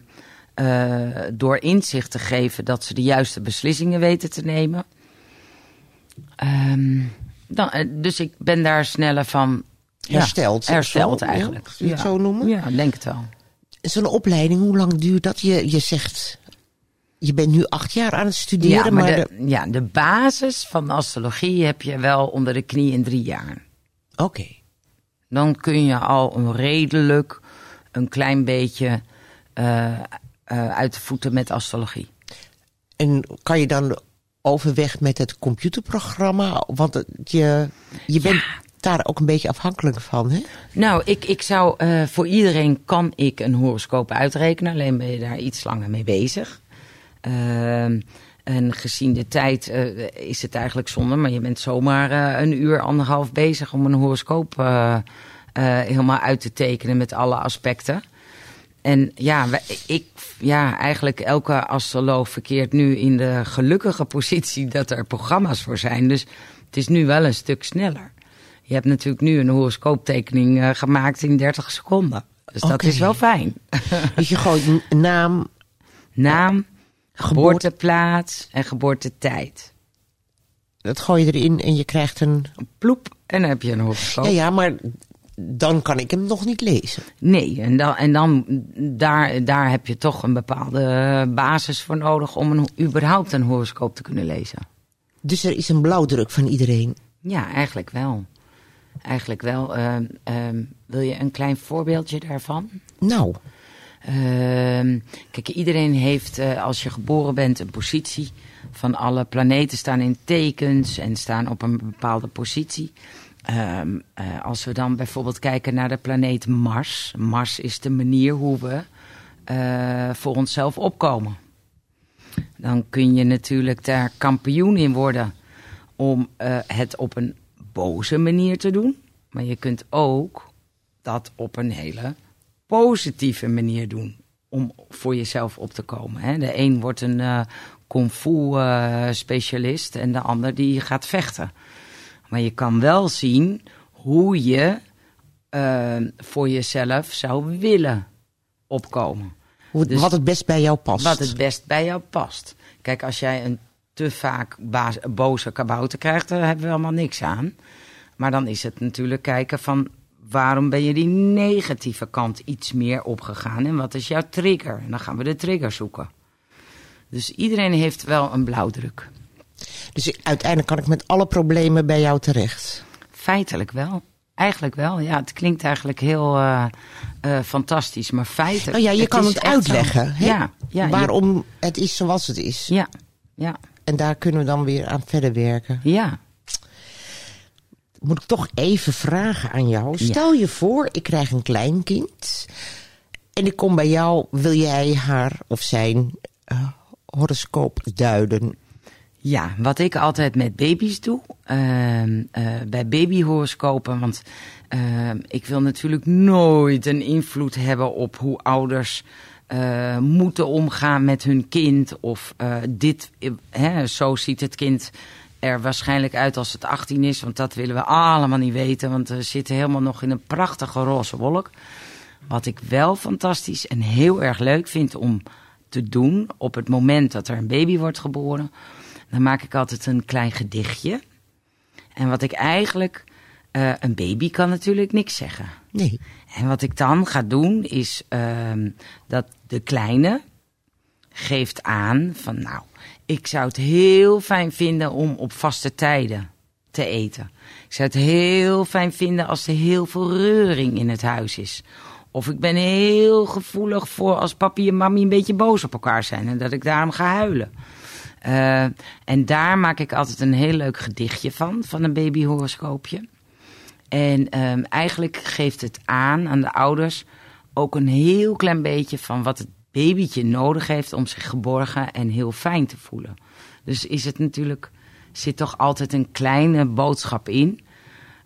eh, door inzicht te geven dat ze de juiste beslissingen weten te nemen. Ehm, dan, eh, dus ik ben daar sneller van ja, Hersteld. hersteld Zo, eigenlijk. Ja, je het zo noemen? Ja, denk het wel. Zo'n opleiding, hoe lang duurt dat? Je, je zegt, je bent nu acht jaar aan het studeren, Ja, maar, maar de- de, ja, de basis van astrologie heb je wel onder de knie in drie jaar. Oké. Dan kun je al een redelijk, een klein beetje eh, uit de voeten met astrologie. En kan je dan overweg met het computerprogramma? Want je, je bent daar ook een beetje afhankelijk van, hè? Nou, ik, ik zou eh, voor iedereen kan ik een horoscoop uitrekenen. Alleen ben je daar iets langer mee bezig. Ehm, en gezien de tijd eh, is het eigenlijk zonde, maar je bent zomaar eh, een uur, anderhalf bezig om een horoscoop eh, helemaal uit te tekenen met alle aspecten. En ja, ik, ja, eigenlijk elke astroloog verkeert nu in de gelukkige positie dat er programma's voor zijn. Dus het is nu wel een stuk sneller. Je hebt natuurlijk nu een horoscooptekening gemaakt in 30 seconden. Dus dat is wel fijn. Dus je gooit naam, Naam, geboorteplaats en geboortetijd. dat gooi je erin en je krijgt een... Ploep, en dan heb je een horoscoop. Ja, ja, maar dan kan ik hem nog niet lezen. Nee, en dan, en dan daar, daar heb je toch een bepaalde basis voor nodig om een, überhaupt een horoscoop te kunnen lezen. Dus er is een blauwdruk van iedereen. Ja, eigenlijk wel. Eigenlijk wel. Ehm, ehm, wil je een klein voorbeeldje daarvan? Nou, kijk, iedereen heeft, eh, als je geboren bent, een positie. Van alle planeten staan in tekens en staan op een bepaalde positie. Ehm, eh, als we dan bijvoorbeeld kijken naar de planeet Mars. Mars is de manier hoe we eh, voor onszelf opkomen. Dan kun je natuurlijk daar kampioen in worden om het op een boze manier te doen. Maar je kunt ook dat op een hele positieve manier doen om voor jezelf op te komen. Hè. De een wordt een eh kung fu eh, specialist en de ander die gaat vechten. Maar je kan wel zien hoe je eh, voor jezelf zou willen opkomen. hoe, Dus- wat het best bij jou past. Wat het best bij jou past. Kijk, als jij een te vaak baas- boze kabouter krijgt, daar hebben we helemaal niks aan. Maar dan is het natuurlijk kijken van waarom ben je die negatieve kant iets meer opgegaan en wat is jouw trigger? En dan gaan we de trigger zoeken. Dus iedereen heeft wel een blauwdruk. Dus uiteindelijk kan ik met alle problemen bij jou terecht. Feitelijk wel. Eigenlijk wel, ja. Het klinkt eigenlijk heel eh, eh, fantastisch, maar feitelijk... Nou ja, je kan het uitleggen. Hè? Ja, ja, je- Waarom het is zoals het is. ja, ja, En daar kunnen we dan weer aan verder werken. ja. Moet ik toch even vragen aan jou. Ja. Stel je voor, ik krijg een kleinkind. En ik kom bij jou. Wil jij haar of zijn eh, horoscoop duiden? Ja, wat ik altijd met baby's doe, ehm, eh, bij babyhoroscopen, want ehm, ik wil natuurlijk nooit een invloed hebben op hoe ouders eh, moeten omgaan met hun kind. Of dit, hè, zo ziet het kind er waarschijnlijk uit als het 18 is, want dat willen we allemaal niet weten, want we zitten helemaal nog in een prachtige roze wolk. Wat ik wel fantastisch en heel erg leuk vind om te doen op het moment dat er een baby wordt geboren, dan maak ik altijd een klein gedichtje. En wat ik eigenlijk. eh, een baby kan natuurlijk niks zeggen. Nee. En wat ik dan ga doen is ehm, dat de kleine geeft aan van nou, ik zou het heel fijn vinden om op vaste tijden te eten. Ik zou het heel fijn vinden als er heel veel reuring in het huis is. Of ik ben heel gevoelig voor als papi en mami een beetje boos op elkaar zijn en dat ik daarom ga huilen. Eh, en daar maak ik altijd een heel leuk gedichtje van, van een babyhoroscoopje. En ehm, eigenlijk geeft het aan aan de ouders ook een heel klein beetje van wat het babytje nodig heeft om zich geborgen en heel fijn te voelen. Dus is het natuurlijk, zit toch altijd een kleine boodschap in.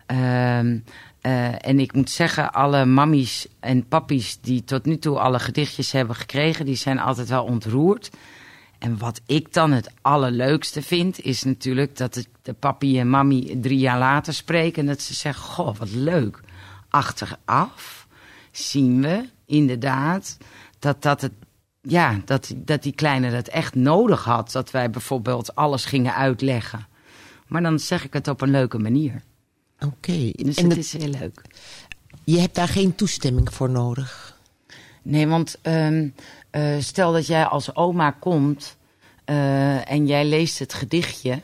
Ehm, eh, en ik moet zeggen, alle mammies en pappies die tot nu toe alle gedichtjes hebben gekregen, die zijn altijd wel ontroerd. En wat ik dan het allerleukste vind, is natuurlijk dat de papi en mami drie jaar later spreken. En dat ze zeggen, goh, wat leuk. Achteraf zien we inderdaad dat, dat, het, ja, dat, dat die kleine dat echt nodig had. Dat wij bijvoorbeeld alles gingen uitleggen. Maar dan zeg ik het op een leuke manier. Oké. Dus En het dat- is heel leuk. je hebt daar geen toestemming voor nodig. Nee, want ehm, eh, stel dat jij als oma komt eh, en jij leest het gedichtje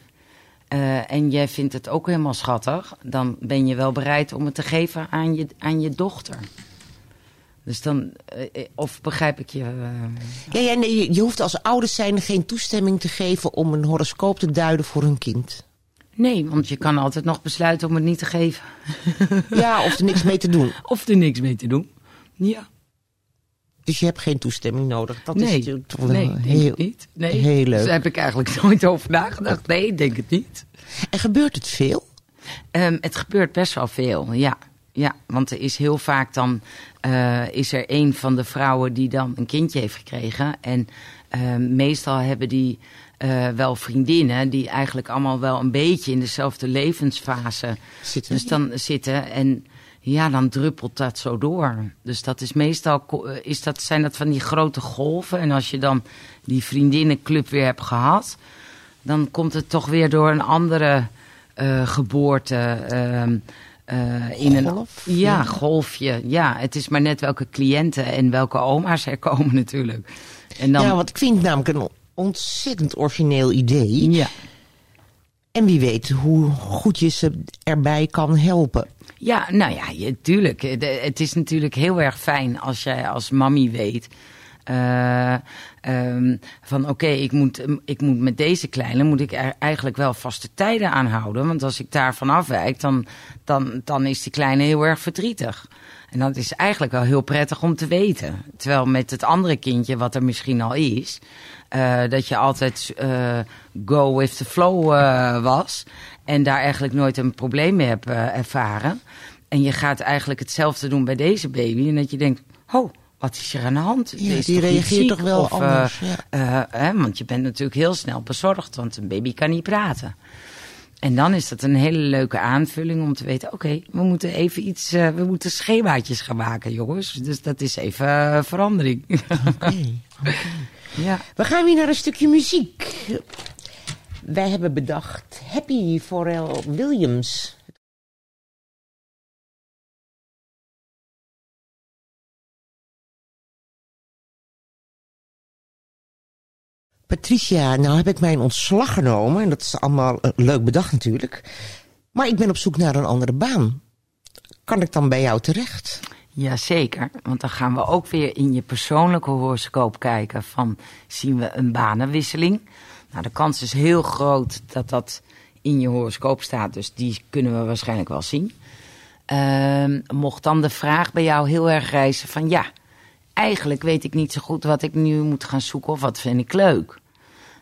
eh, en jij vindt het ook helemaal schattig, dan ben je wel bereid om het te geven aan je, aan je dochter. Dus dan, eh, eh, of begrijp ik je? eh, Ja, ja, nee, je- hoeft als ouders zijn geen toestemming te geven om een horoscoop te duiden voor hun kind. nee, want je kan altijd nog besluiten om het niet te geven. *laughs* Ja, of er niks mee te doen. Of er niks mee te doen. Ja. Dus je hebt geen toestemming nodig. Dat nee, is natuurlijk toch wel nee, denk heel, ik niet. Nee. heel leuk. Daar heb ik eigenlijk nooit over nagedacht. Nee, ik denk het niet. En gebeurt het veel? Ehm, het gebeurt best wel veel, ja. Ja, want er is heel vaak dan... eh, is er een van de vrouwen die dan een kindje heeft gekregen. En ehm, meestal hebben die eh, wel vriendinnen... die eigenlijk allemaal wel een beetje in dezelfde levensfase Zitten. dus dan zitten. En ja, dan druppelt dat zo door. Dus dat is meestal... eh, Is dat, zijn dat van die grote golven. En als je dan die vriendinnenclub weer hebt gehad... dan komt het toch weer door een andere eh, geboorte... ehm, eh, in Golf? een ja, golfje. Ja, het is maar net welke cliënten en welke oma's er *laughs* komen natuurlijk. En dan, Ja, want ik vind het namelijk een ontzettend origineel idee. ja. En wie weet hoe goed je ze erbij kan helpen. Ja, nou ja, je, tuurlijk. De- Het is natuurlijk heel erg fijn als jij als mammy weet. Eh, ehm, van oké, ik, moet, ik moet met deze kleine moet ik er eigenlijk wel vaste tijden aanhouden. Want als ik daarvan afwijk, dan, dan, dan is die kleine heel erg verdrietig. En dat is eigenlijk wel heel prettig om te weten. Terwijl met het andere kindje, wat er misschien al is, eh, dat je altijd eh, go with the flow was. En daar eigenlijk nooit een probleem mee hebt ervaren. En je gaat eigenlijk hetzelfde doen bij deze baby. En dat je denkt, oh, wat is er aan de hand? Ja, Die is reageert ziek? toch wel Of, eh, anders, ja. eh, hè, want je bent natuurlijk heel snel bezorgd, want een baby kan niet praten. En dan is dat een hele leuke aanvulling om te weten: oké, we moeten even iets, eh, we moeten schemaatjes gaan maken, jongens. Dus dat is even verandering. Oké. *laughs* ja. We gaan weer naar een stukje muziek. Wij hebben bedacht Happy Pharrell Williams. Patricia, nou heb ik mijn ontslag genomen. En dat is allemaal eh, leuk bedacht natuurlijk. Maar ik ben op zoek naar een andere baan. Kan ik dan bij jou terecht? Jazeker, want dan gaan we ook weer in je persoonlijke horoscoop kijken van zien we een banenwisseling. Nou, de kans is heel groot dat dat in je horoscoop staat, dus die kunnen we waarschijnlijk wel zien. Ehm, mocht dan de vraag bij jou heel erg reizen van ja, eigenlijk weet ik niet zo goed wat ik nu moet gaan zoeken of wat vind ik leuk.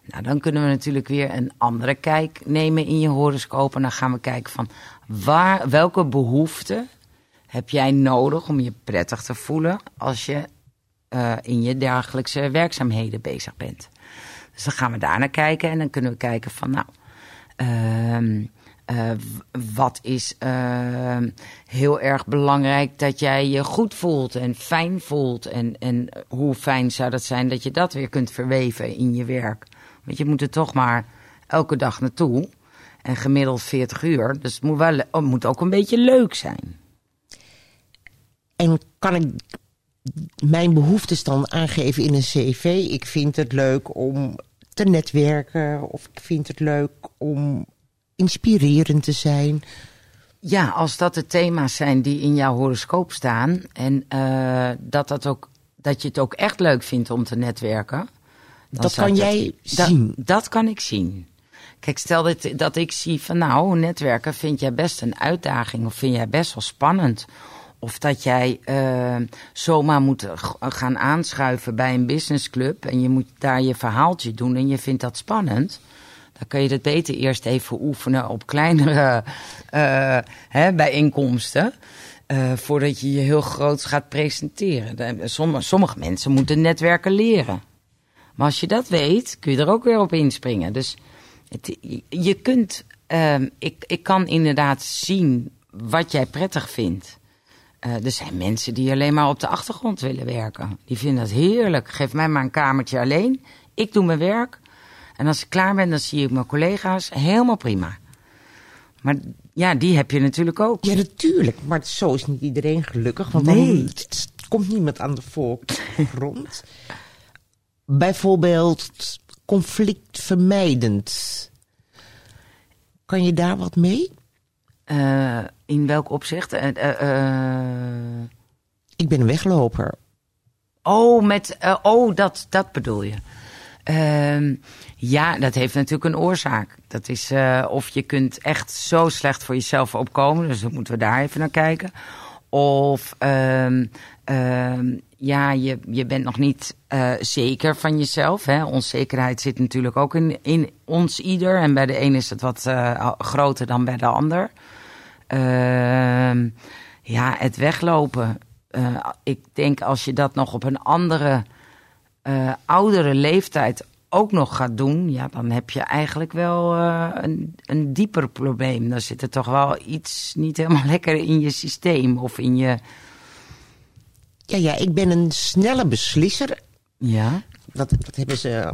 Nou, dan kunnen we natuurlijk weer een andere kijk nemen in je horoscoop. En dan gaan we kijken van waar, welke behoeften heb jij nodig om je prettig te voelen als je eh, in je dagelijkse werkzaamheden bezig bent. Dus dan gaan we daar naar kijken en dan kunnen we kijken van nou, ehm, eh, wat is ehm, heel erg belangrijk dat jij je goed voelt en fijn voelt. En, en hoe fijn zou dat zijn dat je dat weer kunt verweven in je werk. Want je moet er toch maar elke dag naartoe. En gemiddeld 40 uur. Dus moet, wel, het moet ook een beetje leuk zijn. En kan ik mijn behoeftes dan aangeven in een cv? Ik vind het leuk om te netwerken. Of ik vind het leuk om inspirerend te zijn. Ja, als dat de thema's zijn die in jouw horoscoop staan. En eh, dat, dat, ook, dat je het ook echt leuk vindt om te netwerken. Dat kan jij dat- zien. Dat kan ik zien. Kijk, stel dat, dat ik zie van nou, netwerken vind jij best een uitdaging. Of vind jij best wel spannend. Of dat jij eh, zomaar moet gaan aanschuiven bij een businessclub. En je moet daar je verhaaltje doen en je vindt dat spannend. Dan kun je dat beter eerst even oefenen op kleinere eh, hè, bijeenkomsten. eh, voordat je je heel groot gaat presenteren. De- Sommige, sommige mensen moeten netwerken leren. Maar als je dat weet, kun je er ook weer op inspringen. Dus je- kunt, ehm, ik, ik kan inderdaad zien wat jij prettig vindt. Eh, er zijn mensen die alleen maar op de achtergrond willen werken. Die vinden dat heerlijk. Geef mij maar een kamertje alleen. Ik doe mijn werk. En als ik klaar ben, dan zie ik mijn collega's. Helemaal prima. Maar ja, die heb je natuurlijk ook. Ja, natuurlijk. Maar zo is niet iedereen gelukkig. Want Nee. dan het komt niemand aan de voorgrond. *laughs* Bijvoorbeeld conflictvermijdend. Kan je daar wat mee? Eh, in welk opzicht? Eh, eh, Ik ben een wegloper. Oh, met, oh dat, dat bedoel je. Ehm, ja, dat heeft natuurlijk een oorzaak. Dat is eh, of je kunt echt zo slecht voor jezelf opkomen, dus dan moeten we daar even naar kijken. Of ehm, ehm, ja, je, je bent nog niet eh, zeker van jezelf. Hè? Onzekerheid zit natuurlijk ook in, in ons ieder. En bij de een is het wat eh, groter dan bij de ander. Ja, het weglopen. Ik denk als je dat nog op een andere, eh, oudere leeftijd ook nog gaat doen, ja, dan heb je eigenlijk wel eh, een, een dieper probleem. Dan zit er toch wel iets niet helemaal *laughs* lekker in je systeem of in je. Ja, ja, ik ben een snelle beslisser. Ja, Dat, dat hebben ze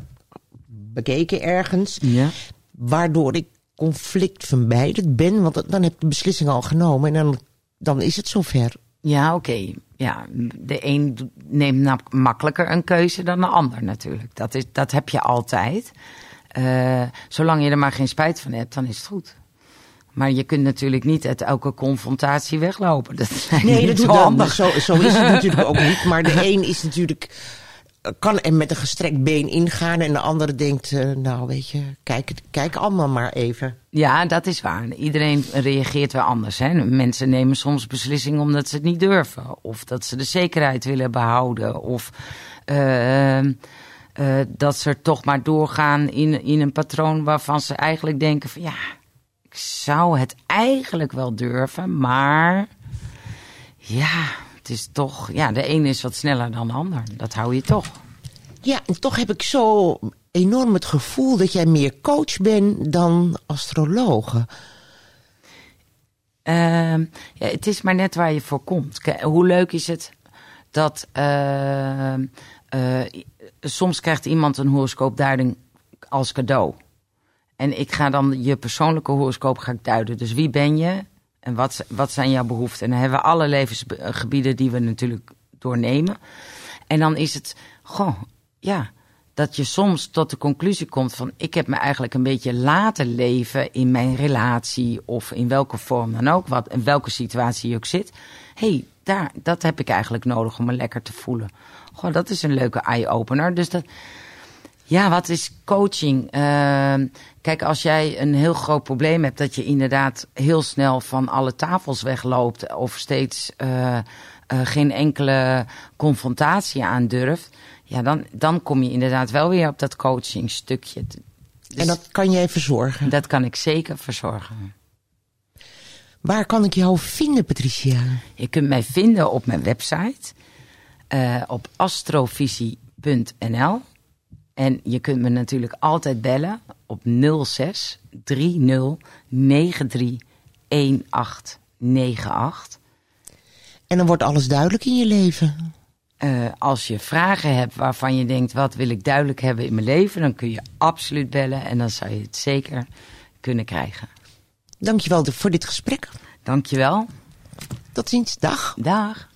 bekeken ergens. ja. Waardoor ik conflict vermijdend ben. Want dan heb ik de beslissing al genomen. En dan, dan is het zover. Ja, oké. Ja, de een neemt makkelijker een keuze dan de ander natuurlijk. Dat, is, dat heb je altijd. Eh, zolang je er maar geen spijt van hebt, dan is het goed. Maar je kunt natuurlijk niet uit elke confrontatie weglopen. Dat Nee, dat doet dat. handig. Zo, zo is het natuurlijk ook niet. Maar de *laughs* een is natuurlijk. Kan er met een gestrekt been ingaan. En de andere denkt. eh, nou, weet je, kijk, kijk allemaal maar even. Ja, dat is waar. Iedereen reageert wel anders. Hè? Mensen nemen soms beslissingen omdat ze het niet durven. Of dat ze de zekerheid willen behouden. Of eh, eh, dat ze er toch maar doorgaan in, in een patroon waarvan ze eigenlijk denken van ja, ik zou het eigenlijk wel durven, maar ja, het is toch, ja, de ene is wat sneller dan de ander. Dat hou je toch. Ja, en toch heb ik zo enorm het gevoel dat jij meer coach bent dan astrologe. Ehm, ja, het is maar net waar je voor komt. Hoe leuk is het dat ehm, eh, soms krijgt iemand een horoscoopduiding als cadeau. En ik ga dan je persoonlijke horoscoop ga ik duiden. Dus wie ben je en wat, wat zijn jouw behoeften? En dan hebben we alle levensgebieden die we natuurlijk doornemen. En dan is het, goh, ja, dat je soms tot de conclusie komt van... ik heb me eigenlijk een beetje laten leven in mijn relatie... of in welke vorm dan ook, wat, in welke situatie je ook zit. hey, daar, dat heb ik eigenlijk nodig om me lekker te voelen. Goh, dat is een leuke eye-opener. Dus dat, ja, wat is coaching? Ehm, kijk, als jij een heel groot probleem hebt, dat je inderdaad heel snel van alle tafels wegloopt of steeds eh, eh, geen enkele confrontatie aandurft, ja, dan, dan kom je inderdaad wel weer op dat coachingstukje. Dus En dat kan jij verzorgen. dat kan ik zeker verzorgen. Waar kan ik jou vinden, Patricia? Je kunt mij vinden op mijn website eh, op astrovisie.nl. En je kunt me natuurlijk altijd bellen op 06 30 93 1898. En dan wordt alles duidelijk in je leven. Eh, als je vragen hebt waarvan je denkt, wat wil ik duidelijk hebben in mijn leven, dan kun je absoluut bellen en dan zou je het zeker kunnen krijgen. Dankjewel voor dit gesprek. Dankjewel. Tot ziens. Dag. Dag.